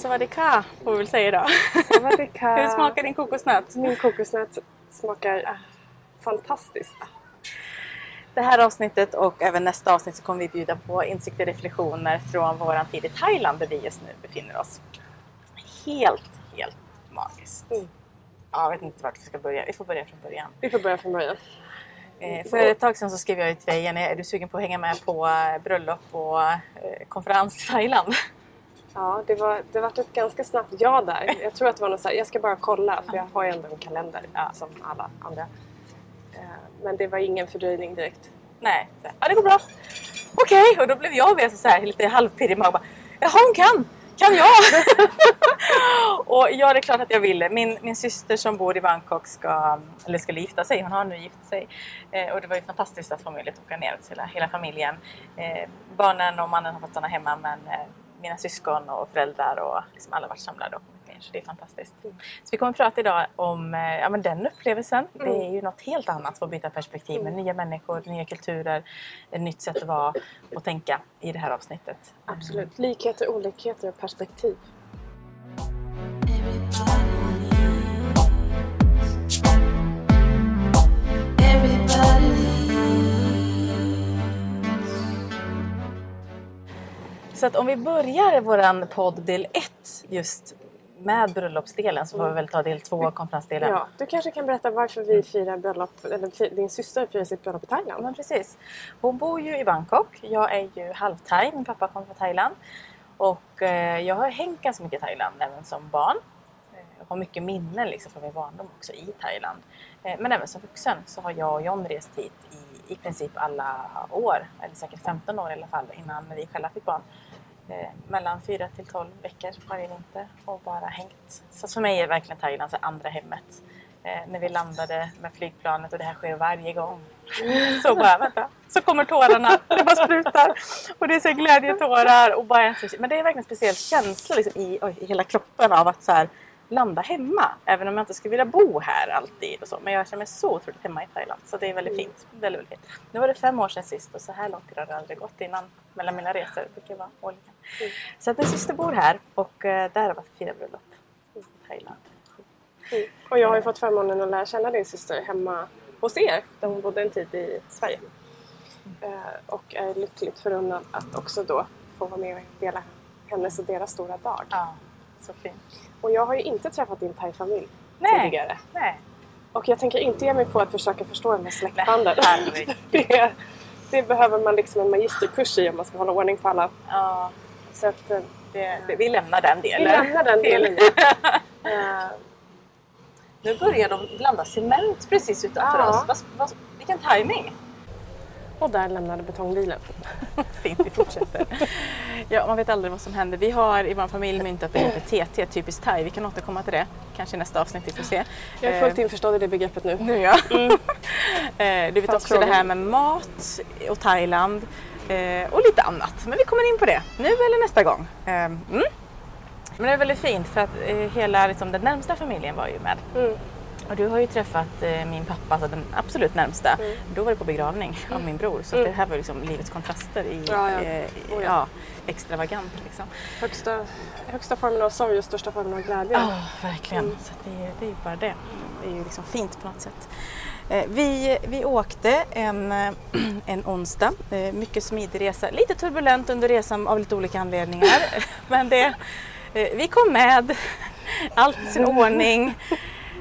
Savadika får vi väl säga idag. Savadika. Hur smakar din kokosnöt? Min kokosnöt smakar fantastiskt. Det här avsnittet och även nästa avsnitt så kommer vi bjuda på insikter och reflektioner från våran tid i Thailand där vi just nu befinner oss. Helt, helt magiskt. Mm. Ja, jag vet inte vart vi ska börja. Vi får börja från början. Vi får börja från början. Eh, för ett tag sedan så skrev jag till dig, Jenny, är du sugen på att hänga med på eh, bröllop och eh, konferens i Thailand? Ja, det var, det var ett ganska snabbt ja där. Jag tror att det var något så här, jag ska bara kolla för jag har ju ändå en kalender Ja. som alla andra. Eh, men det var ingen fördröjning direkt. Nej, så här, ja det går bra. Okej, och då blev jag så här, lite halvpirrig i magen. Jaha, hon kan! Kan jag? och ja, det är klart att jag ville. Min, min syster som bor i Bangkok ska, eller skulle gifta sig. Hon har nu gift sig. Eh, och det var ju fantastiskt att få möjlighet att åka ner till hela, hela familjen. Eh, barnen och mannen har fått stanna hemma men eh, mina syskon och föräldrar och liksom alla varit samlade och kommit ner. Så det är fantastiskt. Så vi kommer att prata idag om eh, ja, men den upplevelsen. Det är ju något helt annat att byta perspektiv med nya människor, nya kulturer, ett nytt sätt att vara och tänka i det här avsnittet. Absolut. Likheter, olikheter och perspektiv. Så att om vi börjar våran podd del 1 just med bröllopsdelen så får vi väl ta del 2 konferensdelen. Ja, du kanske kan berätta varför vi firar bröllop, eller din syster firar sitt bröllop i Thailand? Men precis. Hon bor ju i Bangkok. Jag är ju halvthai. Min pappa kom från Thailand. Och eh, jag har hängt ganska mycket i Thailand även som barn. Eh, Jag har mycket minnen liksom från min barndom också i Thailand. Eh, men även som vuxen så har jag och John rest hit i, i princip alla år. Eller säkert 15 år i alla fall innan vi själva fick barn. Eh, mellan 4 till 12 veckor varje vinter och bara hängt. Så för mig är verkligen Thailand så andra hemmet. Eh, när vi landade med flygplanet och det här sker varje gång. Så bara, vänta. Så kommer tårarna. Det bara sprutar. Och det är så glädjetårar. Och bara en men det är verkligen en speciell känsla liksom, i, oj, i hela kroppen av att så här, landa hemma. Även om jag inte skulle vilja bo här alltid. Och så. Men jag känner mig så otroligt hemma i Thailand. Så det är väldigt fint. Väldigt, väldigt fint. Nu var det fem år sedan sist och så här långt har det aldrig gått innan. Mellan mina resor. Det brukar vara årligen. Så att min syster bor här och eh, där har varit fira bröllop. I Thailand. Mm. Och jag har ju fått förmånen att lära känna din syster hemma hos er, där hon bodde en tid i Sverige. Eh, och är lyckligt förunnad att också då få vara med och dela hennes och deras stora dag. Ja, så fint. Och jag har ju inte träffat din thai-familj tidigare. Nej. Och jag tänker inte ge mig på att försöka förstå de här släktbanden. Det, det behöver man liksom en magisterkurs i om man ska hålla ordning på alla. Ja, Så att, eh, det, det, vi lämnar den vi delen. lämnar den delen. Eh, Nu börjar de blanda cement precis utanför Ja. oss. Vad, vad, vilken timing! Och där lämnade betongbilen. Fint, vi fortsätter. ja, man vet aldrig vad som händer. Vi har i vår familj myntat begreppet TT, typiskt thai. Vi kan återkomma till det, kanske i nästa avsnitt, vi får se. Jag är fullt införstådd i det begreppet nu. Nu ja. Eh, du vet också det här med mat och Thailand eh, och lite annat. Men vi kommer in på det nu eller nästa gång. Eh, mm. Men det är väldigt fint för att eh, hela liksom, den närmsta familjen var ju med. Mm. Och du har ju träffat eh, min pappa, alltså den absolut närmsta. Mm. Då var det på begravning av min bror. Så att det här var liksom livets kontraster i, Ja, ja. Eh, Oh, ja. extravagant. Liksom. Högsta, högsta formen av sorg och största formen av glädje. Ja, verkligen. Mm. Så det, är- det är ju bara det. Det är ju liksom fint på något sätt. Eh, Vi, vi åkte en, eh, en onsdag, Eh, mycket smidig resa. Lite turbulent under resan av lite olika anledningar. Men det, vi kom med, allt i sin ordning.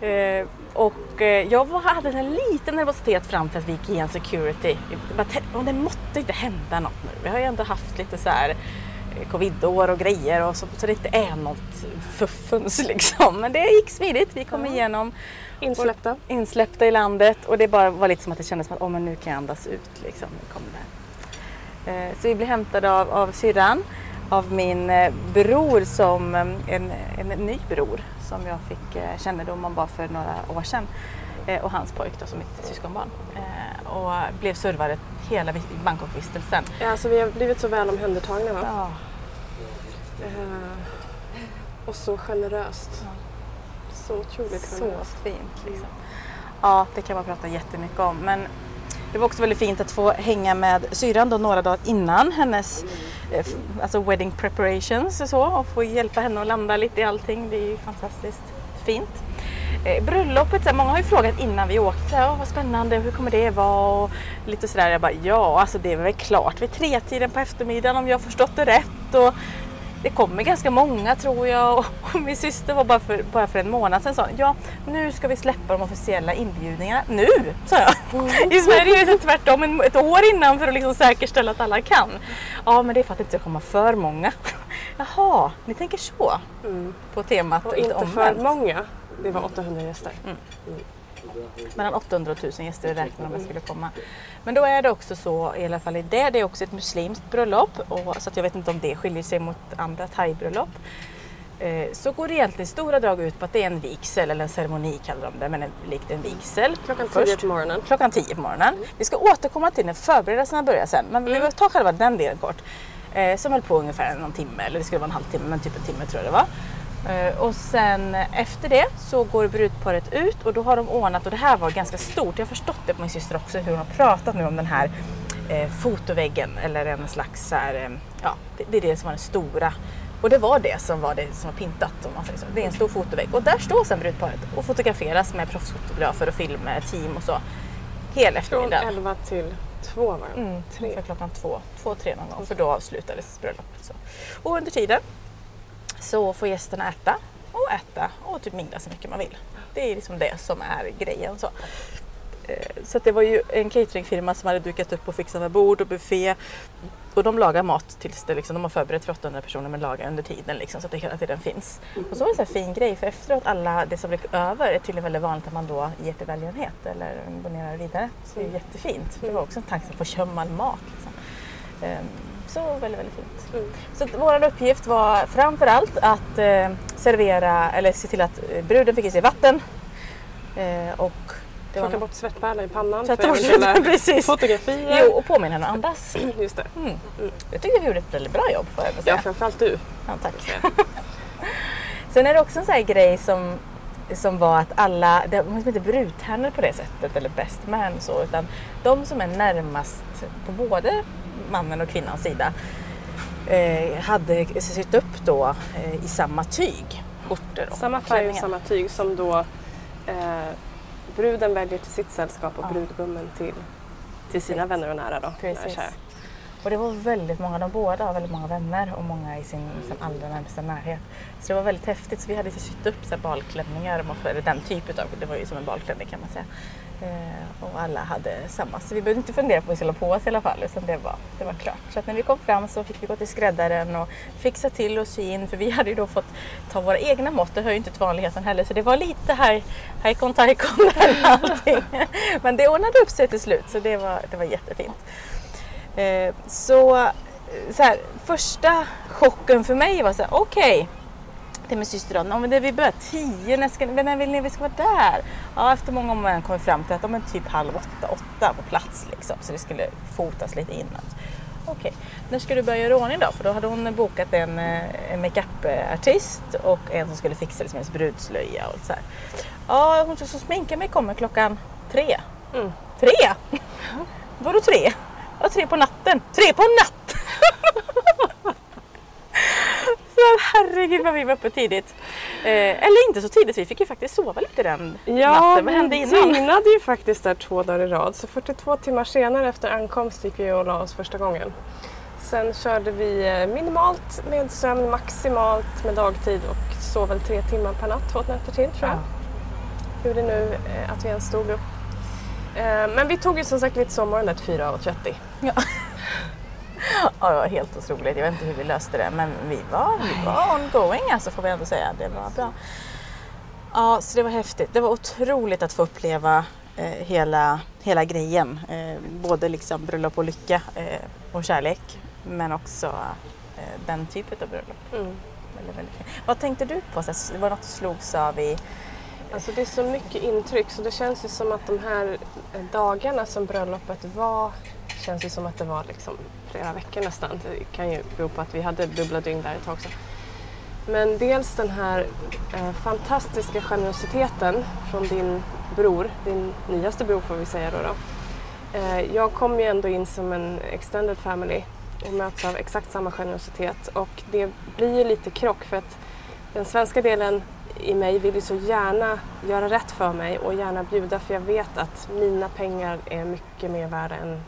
Eh, Och eh, jag var, hade en liten nervositet fram till att vi gick igenom security. Bara tänkte, "Åh, Det måtte inte hända något nu. Vi har ju ändå haft lite så här eh, covidår och grejer och så, så det inte är något fuffens liksom. Men det gick smidigt. Vi kom igenom Insläppta. insläppta i landet och det bara var lite som att det kändes som att oh, men nu kan jag andas ut. Liksom. Nu kommer det. Eh, Så vi blev hämtade av, av syrran, av min bror som eh, en, en ny bror som jag fick eh, kännedom om bara för några år sedan. Eh, Och hans pojk då, som mitt syskonbarn. Eh, Och blev servade hela vi- Bangkokvistelsen. Ja, alltså vi har blivit så väl omhändertagna va? Ja, och så generöst. Så otroligt så generöst. fint. Liksom. Ja, det kan man prata jättemycket om. Men det var också väldigt fint att få hänga med syrran då några dagar innan hennes eh, alltså wedding preparations och så och få hjälpa henne att landa lite i allting. Det är ju fantastiskt fint. Eh, bröllopet, så många har ju frågat innan vi åkte, så vad spännande, hur kommer det vara? Och lite sådär, jag bara ja, alltså det är väl klart vid tretiden på eftermiddagen om jag har förstått det rätt. Och det kommer ganska många tror jag och min syster var bara för, bara för en månad sedan sa ja nu ska vi släppa de officiella inbjudningarna. Nu! sa jag. Mm. I Sverige är det tvärtom ett år innan för att liksom säkerställa att alla kan. Ja men det är för att det inte ska komma för många. Jaha, ni tänker så mm. på temat Och inte för många. Det var 800 gäster. Mm. Mellan 800 och 1000 gäster räknar de med skulle komma. Men då är det också så, i alla fall i det, det är också ett muslimskt bröllop. Och, så jag vet inte om det skiljer sig mot andra thai-bröllop. Eh, så går det egentligen stora drag ut på att det är en vigsel, eller en ceremoni kallar de det, men en, likt en vigsel. Klockan 10 på morgonen. Klockan 10 på morgonen. Mm. Vi ska återkomma till när förberedelserna börjar sen, men mm. vi vill ta själva den delen kort. Eh, som höll på ungefär någon timme, eller det skulle vara en halvtimme, men typ en timme tror jag det var. Eh, och sen efter det så går brudparet ut och då har de ordnat, och det här var ganska stort, jag har förstått det på min syster också, hur hon har pratat nu om den här eh, fotoväggen eller en slags så här, eh, ja det, det, är det som var den stora. Och det var det som var det som var pintat om man säger så. Det är en stor fotovägg och där står sen brudparet och fotograferas med proffsfotografer och filmer, team och så. Hela eftermiddagen. Från 11 till 2 var det? Mm, tre. klockan 2, 2, 3 någon gång för då avslutades bröllopet. Och under tiden så får gästerna äta och äta och typ mingla så mycket man vill. Det är liksom det som är grejen. Så. Eh, så det var ju en cateringfirma som hade dukat upp och fixat med bord och buffé. Och de lagar mat tills det liksom, de har förberett för 800 personer men lagar under tiden liksom, så att det hela tiden finns. Och så var det en fin grej för efteråt alla det som blev över är tydligen väldigt vanligt att man då ger till välgörenhet eller donerar vidare. Så det är jättefint. Det var också en tanke på kömmal mat. Liksom. Ehm, så väldigt, väldigt fint. Mm. Så vår uppgift var framförallt att eh, servera, eller se till att eh, bruden fick i sig vatten. Eh, och det Plocka bort svettpärlor i pannan för eventuella precis. fotografier. Jo, och påminna henne att andas. Just det. Mm. Mm. Jag tyckte vi gjorde ett väldigt bra jobb får jag säga. Ja, framförallt du. Ja, tack. Sen är det också en sån här grej som som var att alla, det var inte brudtärnor på det sättet eller best man så utan de som är närmast på både mannen och kvinnans sida eh, hade sytt upp då eh, i samma tyg. Skjortor och Samma färg och samma tyg som då eh, bruden väljer till sitt sällskap och ja. brudgummen till, till sina vänner och nära. Då, Precis. Och det var väldigt många, de båda har väldigt många vänner och många i sin liksom, allra närmsta närhet. Så det var väldigt häftigt. Så vi hade sytt upp så här, balklänningar, eller den typen av, det var ju som en balklänning kan man säga. Eh, och alla hade samma. Så vi behövde inte fundera på vad vi skulle ha på oss i alla fall, utan det var, det var klart. Så att när vi kom fram så fick vi gå till skräddaren och fixa till och sy in, för vi hade ju då fått ta våra egna mått. Det hör ju inte till vanligheten heller, så det var lite här, hajkon tajkon allting. Men det ordnade upp sig till slut, så det var, det var jättefint. Eh, så, så här, första chocken för mig var så här, okej, okay, till min syster då, men det, vi börjar tio, när, ska, när vill ni vi ska vara där? Ja, efter många om kom vi fram till att de typ halv åtta, åtta på plats liksom, så det skulle fotas lite innan. Okej, när ska du börja göra ordning då? För då hade hon bokat en, eh, en makeup-artist och en som skulle fixa liksom hennes brudslöja och så här. Ja, hon som sminkar mig kommer klockan tre. Mm. Tre? Vadå tre? Ja, tre på natten. Tre på natten! herregud vad vi var uppe tidigt. Eh, eller inte så tidigt, vi fick ju faktiskt sova lite den ja, natten. Vad hände innan? Vi dygnade ju faktiskt där två dagar i rad. Så 42 timmar senare efter ankomst gick vi och la oss första gången. Sen körde vi eh, minimalt med sömn, maximalt med dagtid och sov väl tre timmar per natt, två nätter till tror jag. Ja. Hur det nu eh, att vi ens stod upp. Eh, men vi tog ju som sagt lite sommaren där till 4.30. Ja. ja, det var helt otroligt. Jag vet inte hur vi löste det men vi var, vi var ongoing alltså får vi ändå säga. Det var bra. Ja, så det var häftigt. Det var otroligt att få uppleva eh, hela, hela grejen. Eh, både liksom bröllop och lycka eh, och kärlek men också eh, den typen av bröllop. Mm. Väldigt, väldigt Vad tänkte du på? Så, det var något du slogs av i Alltså det är så mycket intryck så det känns ju som att de här dagarna som bröllopet var känns ju som att det var liksom flera veckor nästan. Det kan ju bero på att vi hade dubbla dygn där ett tag också. Men dels den här eh, fantastiska generositeten från din bror, din nyaste bror får vi säga då. då Eh, jag kom ju ändå in som en extended family och möts av exakt samma generositet och det blir ju lite krock för att den svenska delen i mig vill ju så gärna göra rätt för mig och gärna bjuda för jag vet att mina pengar är mycket mer värda än,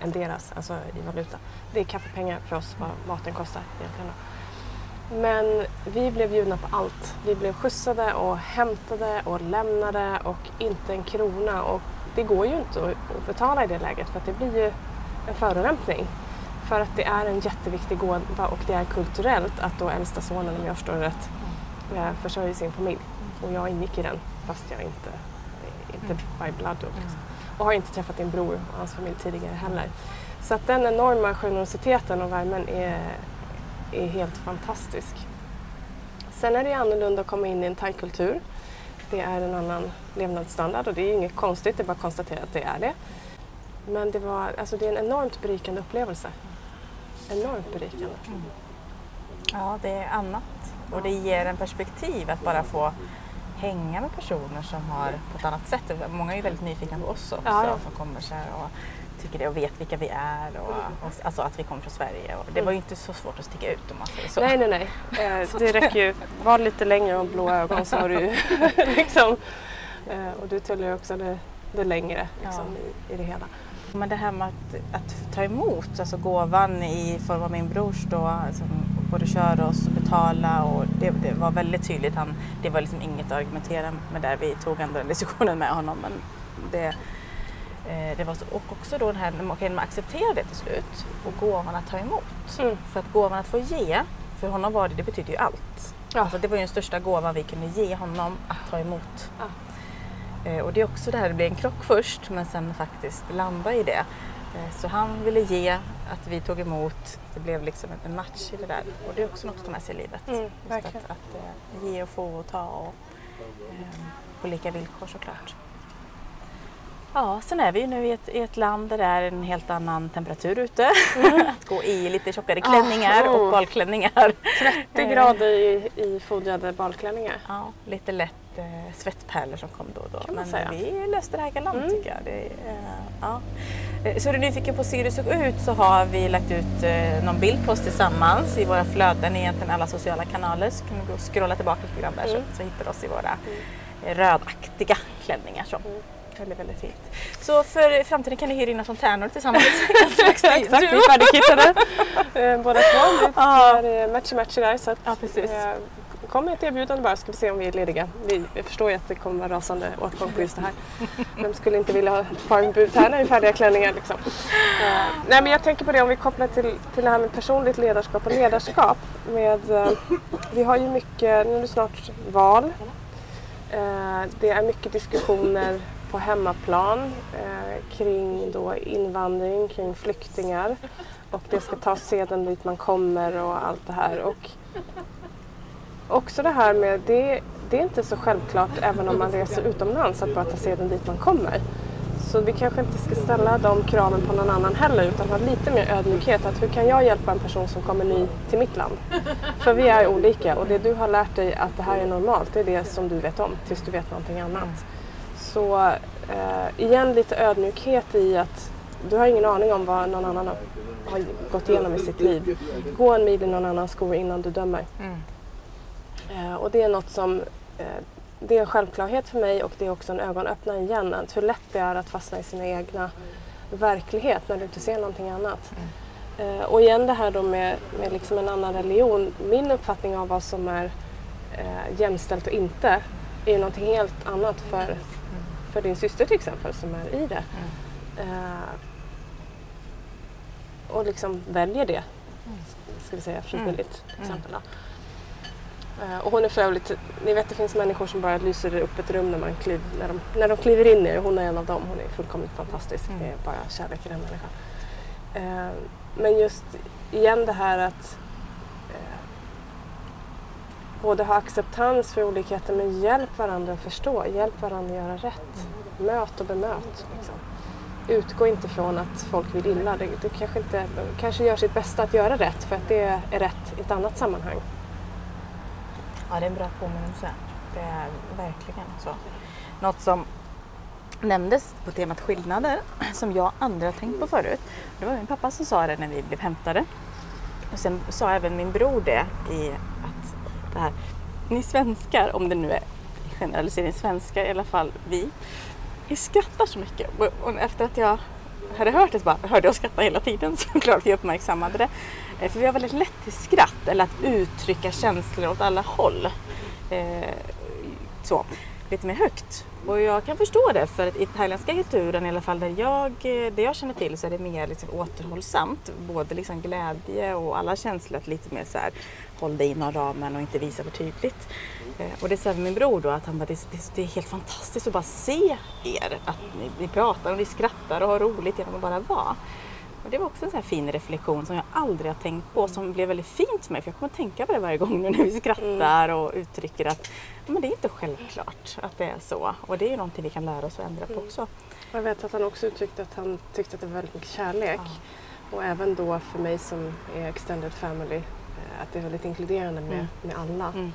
än deras, alltså i valuta. Det är kaffepengar för oss vad maten kostar egentligen. Men vi blev bjudna på allt. Vi blev skjutsade och hämtade och lämnade och inte en krona. Och det går ju inte att betala i det läget för att det blir ju en förolämpning. För att det är en jätteviktig gåva och det är kulturellt att då äldsta sonen, om jag förstår det rätt, eh, försörjer sin familj. Och jag ingick i den fast jag inte, inte by blood liksom. Och har inte träffat din bror och hans familj tidigare heller. Så att den enorma generositeten och värmen är, är helt fantastisk. Sen är det annorlunda att komma in i en thaikultur. Det är en annan levnadsstandard och det är inget konstigt, det är bara att konstatera att det är det. Men det, var, alltså det är en enormt berikande upplevelse. Enormt berikande. Mm. Ja, det är annat och det ger en perspektiv att bara få hänga med personer som har på ett annat sätt. Många är ju väldigt nyfikna på oss också ja, som kommer så här och tycker det och vet vilka vi är och, och alltså att vi kommer från Sverige. Och det var ju inte så svårt att sticka ut om man säger så. Nej, nej, nej. Eh, det räcker ju. Var lite längre och blå ögon så har du ju liksom. Eh, och du tillhör också det, det längre liksom, ja. i, i det hela. Men det här med att, att, ta emot alltså gåvan i form av min brors då, som både köra oss och betala och det, det, var väldigt tydligt. Han, det var liksom inget att argumentera med där. Vi tog ändå den diskussionen med honom. Men det, eh, det var så, och också då den här, okay, man accepterade det till slut och gåvan att ta emot. Mm. För att gåvan att få ge, för honom var det, det betyder ju allt. Ja. Alltså, det var ju den största gåvan vi kunde ge honom, att ta emot. Ja. Eh, och det är också det här, det blir en krock först men sen faktiskt landa i det. Eh, så han ville ge, att vi tog emot, det blev liksom en match i det där. Och det är också något att ta med sig i livet. Mm, att, att, eh, ge och få och ta och, eh, på lika villkor såklart. Ja, sen är vi ju nu i ett, i ett land där det är en helt annan temperatur ute. Mm. att gå i lite tjockare klänningar ah, oh. och balklänningar. 30 grader i, i fodrade balklänningar. Ja, lite lätt eh, svettpärlor som kom då och då. Men säga. vi löste det här galant mm. tycker jag. Det, eh, ja. Eh, så är du nyfiken på hur det såg ut så har vi lagt ut eh, någon bild på oss tillsammans i våra flöden i egentligen alla sociala kanaler. Så kan du gå och scrolla tillbaka lite grann där mm. så, så hittar du oss i våra mm. rödaktiga klänningar. Så. Mm. Väldigt, väldigt fint. Så för framtiden kan ni hyra in oss som tärnor tillsammans. Exakt, vi är färdigkittade eh, båda två. Vi är matchy-matchy där. Så att, ja, precis. Eh, kom med ett erbjudande bara ska vi se om vi är lediga. Vi, jag förstår ju att det kommer vara rasande åtgång på just det här. Vem skulle inte vilja ha ett par budtärnor i färdiga klänningar liksom. Uh, nej men jag tänker på det om vi kopplar till, till det här med personligt ledarskap och ledarskap. Med, uh, vi har ju mycket, nu är det snart val. Uh, det är mycket diskussioner på hemmaplan kring då invandring, kring flyktingar och det ska tas sedan dit man kommer och allt det här. Och också det här med, det, det är inte så självklart även om man reser utomlands att bara ta seden dit man kommer. Så vi kanske inte ska ställa de kraven på någon annan heller utan ha lite mer ödmjukhet. Att hur kan jag hjälpa en person som kommer ny till mitt land? För vi är olika och det du har lärt dig att det här är normalt, det är det som du vet om tills du vet någonting annat. Så eh, igen lite ödmjukhet i att du har ingen aning om vad någon annan har gått igenom i sitt liv. Gå en mil i någon annans skor innan du dömer. Mm. Eh, och det är något som eh, det är en självklarhet för mig och det är också en ögonöppnare igen. Att hur lätt det är att fastna i sin egna verklighet när du inte ser någonting annat. Mm. Eh, och igen det här då med, med liksom en annan religion. Min uppfattning av vad som är eh, jämställt och inte är ju någonting helt annat för, mm. för din syster till exempel som är i det. Mm. Eh, och liksom väljer det, mm. ska vi säga frivilligt. Till exempel, då. Eh, och hon är för övrigt, ni vet det finns människor som bara lyser upp ett rum när, man kliv, när, de, när de kliver in i det. Hon är en av dem. Hon är fullkomligt fantastisk. Mm. Det är bara kärlek i den människan. Eh, men just igen det här att eh, både ha acceptans för olikheter men hjälp varandra att förstå. Hjälp varandra att göra rätt. Möt och bemöt. Liksom. Utgå inte från att folk vill illa. Det kanske, inte, kanske gör sitt bästa att göra rätt för att det är rätt i ett annat sammanhang. Ja, det är en bra påminnelse. Det är verkligen så. Något som nämndes på temat skillnader som jag aldrig har tänkt på förut. Det var min pappa som sa det när vi blev hämtade. Och sen sa även min bror det i att det här, ni svenskar, om det nu är generalisering svenskar i alla fall vi, vi skrattar så mycket. Och, och efter att jag hade hört det så bara hörde jag skratta hela tiden såklart vi uppmärksammade det. Eh, för vi har väldigt lätt till skratt eller att uttrycka känslor åt alla håll. Eh, så, lite mer högt. Och jag kan förstå det för att i thailändska kulturen i alla fall där jag, eh, det jag känner till så är det mer liksom återhållsamt. Både liksom glädje och alla känslor att lite mer så här håll dig inom ramen och inte visa för tydligt. Och det sa min bror då att han bara, det, det, det är helt fantastiskt att bara se er. Att ni, ni pratar och ni skrattar och har roligt genom att bara vara. Och det var också en sån fin reflektion som jag aldrig har tänkt på som blev väldigt fint för mig. För jag kommer att tänka på det varje gång nu när vi skrattar och uttrycker att ja, men det är inte självklart att det är så. Och det är ju någonting vi kan lära oss att ändra på också. Jag vet att han också uttryckte att han tyckte att det var väldigt mycket kärlek. Och även då för mig som är extended family, eh, att det är väldigt inkluderande med, Mm. med alla. Mm.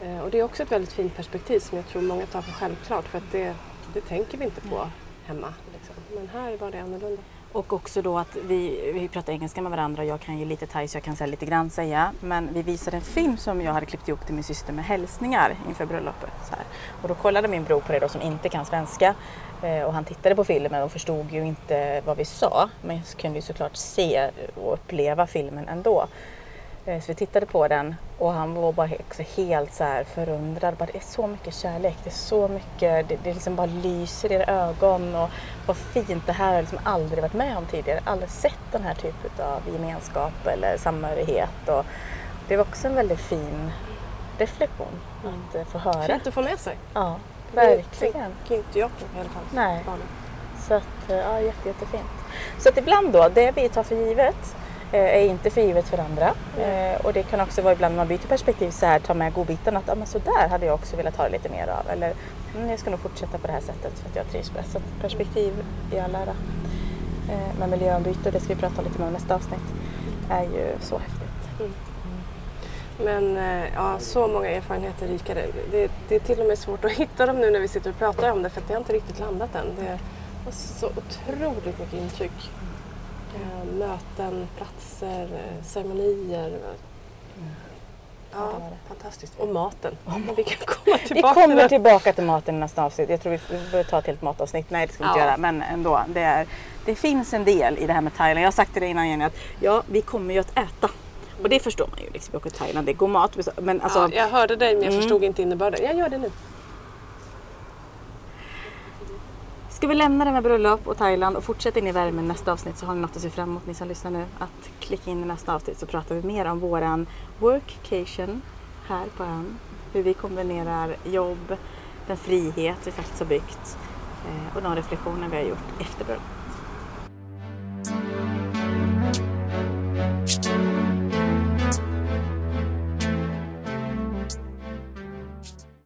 Eh, Och det är också ett väldigt fint perspektiv som jag tror många tar för självklart för att det, det tänker vi inte på hemma. Liksom. Men här var det annorlunda. Och också då att vi, vi pratar engelska med varandra och jag kan ju lite thai så jag kan säga lite grann säga. Men vi visade en film som jag hade klippt ihop till min syster med hälsningar inför bröllopet. Så här. Och då kollade min bror på det då som inte kan svenska. Eh, och han tittade på filmen och förstod ju inte vad vi sa. Men kunde ju såklart se och uppleva filmen ändå. Eh, Så vi tittade på den och han var bara också helt så här förundrad. Bara, det är så mycket kärlek, det är så mycket, det, det liksom bara lyser i era ögon och vad fint det här har jag liksom aldrig varit med om tidigare. Aldrig sett den här typen av gemenskap eller samhörighet. Och det var också en väldigt fin reflektion att eh, få höra. Fint att få med sig. Ja, Det verkligen. tänker inte jag på i alla fall. Nej. Så att, eh, ja, jätte, jättefint. Så att ibland då, det vi tar för givet är inte för givet för andra. Eh, och det kan också vara ibland när man byter perspektiv så här, ta med godbitarna att ah, men så där hade jag också velat ha det lite mer av. Eller mm, jag ska nog fortsätta på det här sättet för att jag trivs bäst. Så perspektiv i all ära. Eh, men miljöombyte, det ska vi prata lite mer om nästa avsnitt, är ju så häftigt. Men eh, ja, så många erfarenheter rikare. Det, det är till och med svårt att hitta dem nu när vi sitter och pratar om det för det har inte riktigt landat än. Det var så otroligt mycket intryck. Möten, platser, eh, ceremonier. Ja, fantastiskt. Och maten. Vi kan komma Vi tillbaka till kommer tillbaka till maten i nästa avsnitt. Jag tror vi vi behöver ta ett helt matavsnitt. Nej det ska vi inte Ja. göra. Men ändå. Det, är, det finns en del i det här med Thailand. Jag har sagt till dig innan Jenny att ja, vi kommer ju att äta. Och det förstår man ju. Liksom, vi åker till Thailand, det är god mat. Men alltså, ja, jag hörde dig men jag Mm. förstod inte innebörden. Jag gör det nu. Ska vi lämna det med bröllop och Thailand och fortsätta in i värmen nästa avsnitt så har ni något att se fram emot ni som lyssnar nu. Att klicka in i nästa avsnitt så pratar vi mer om våran workcation här på ön. Hur vi kombinerar jobb, den frihet vi faktiskt har byggt eh, och de reflektioner vi har gjort efter bröllop.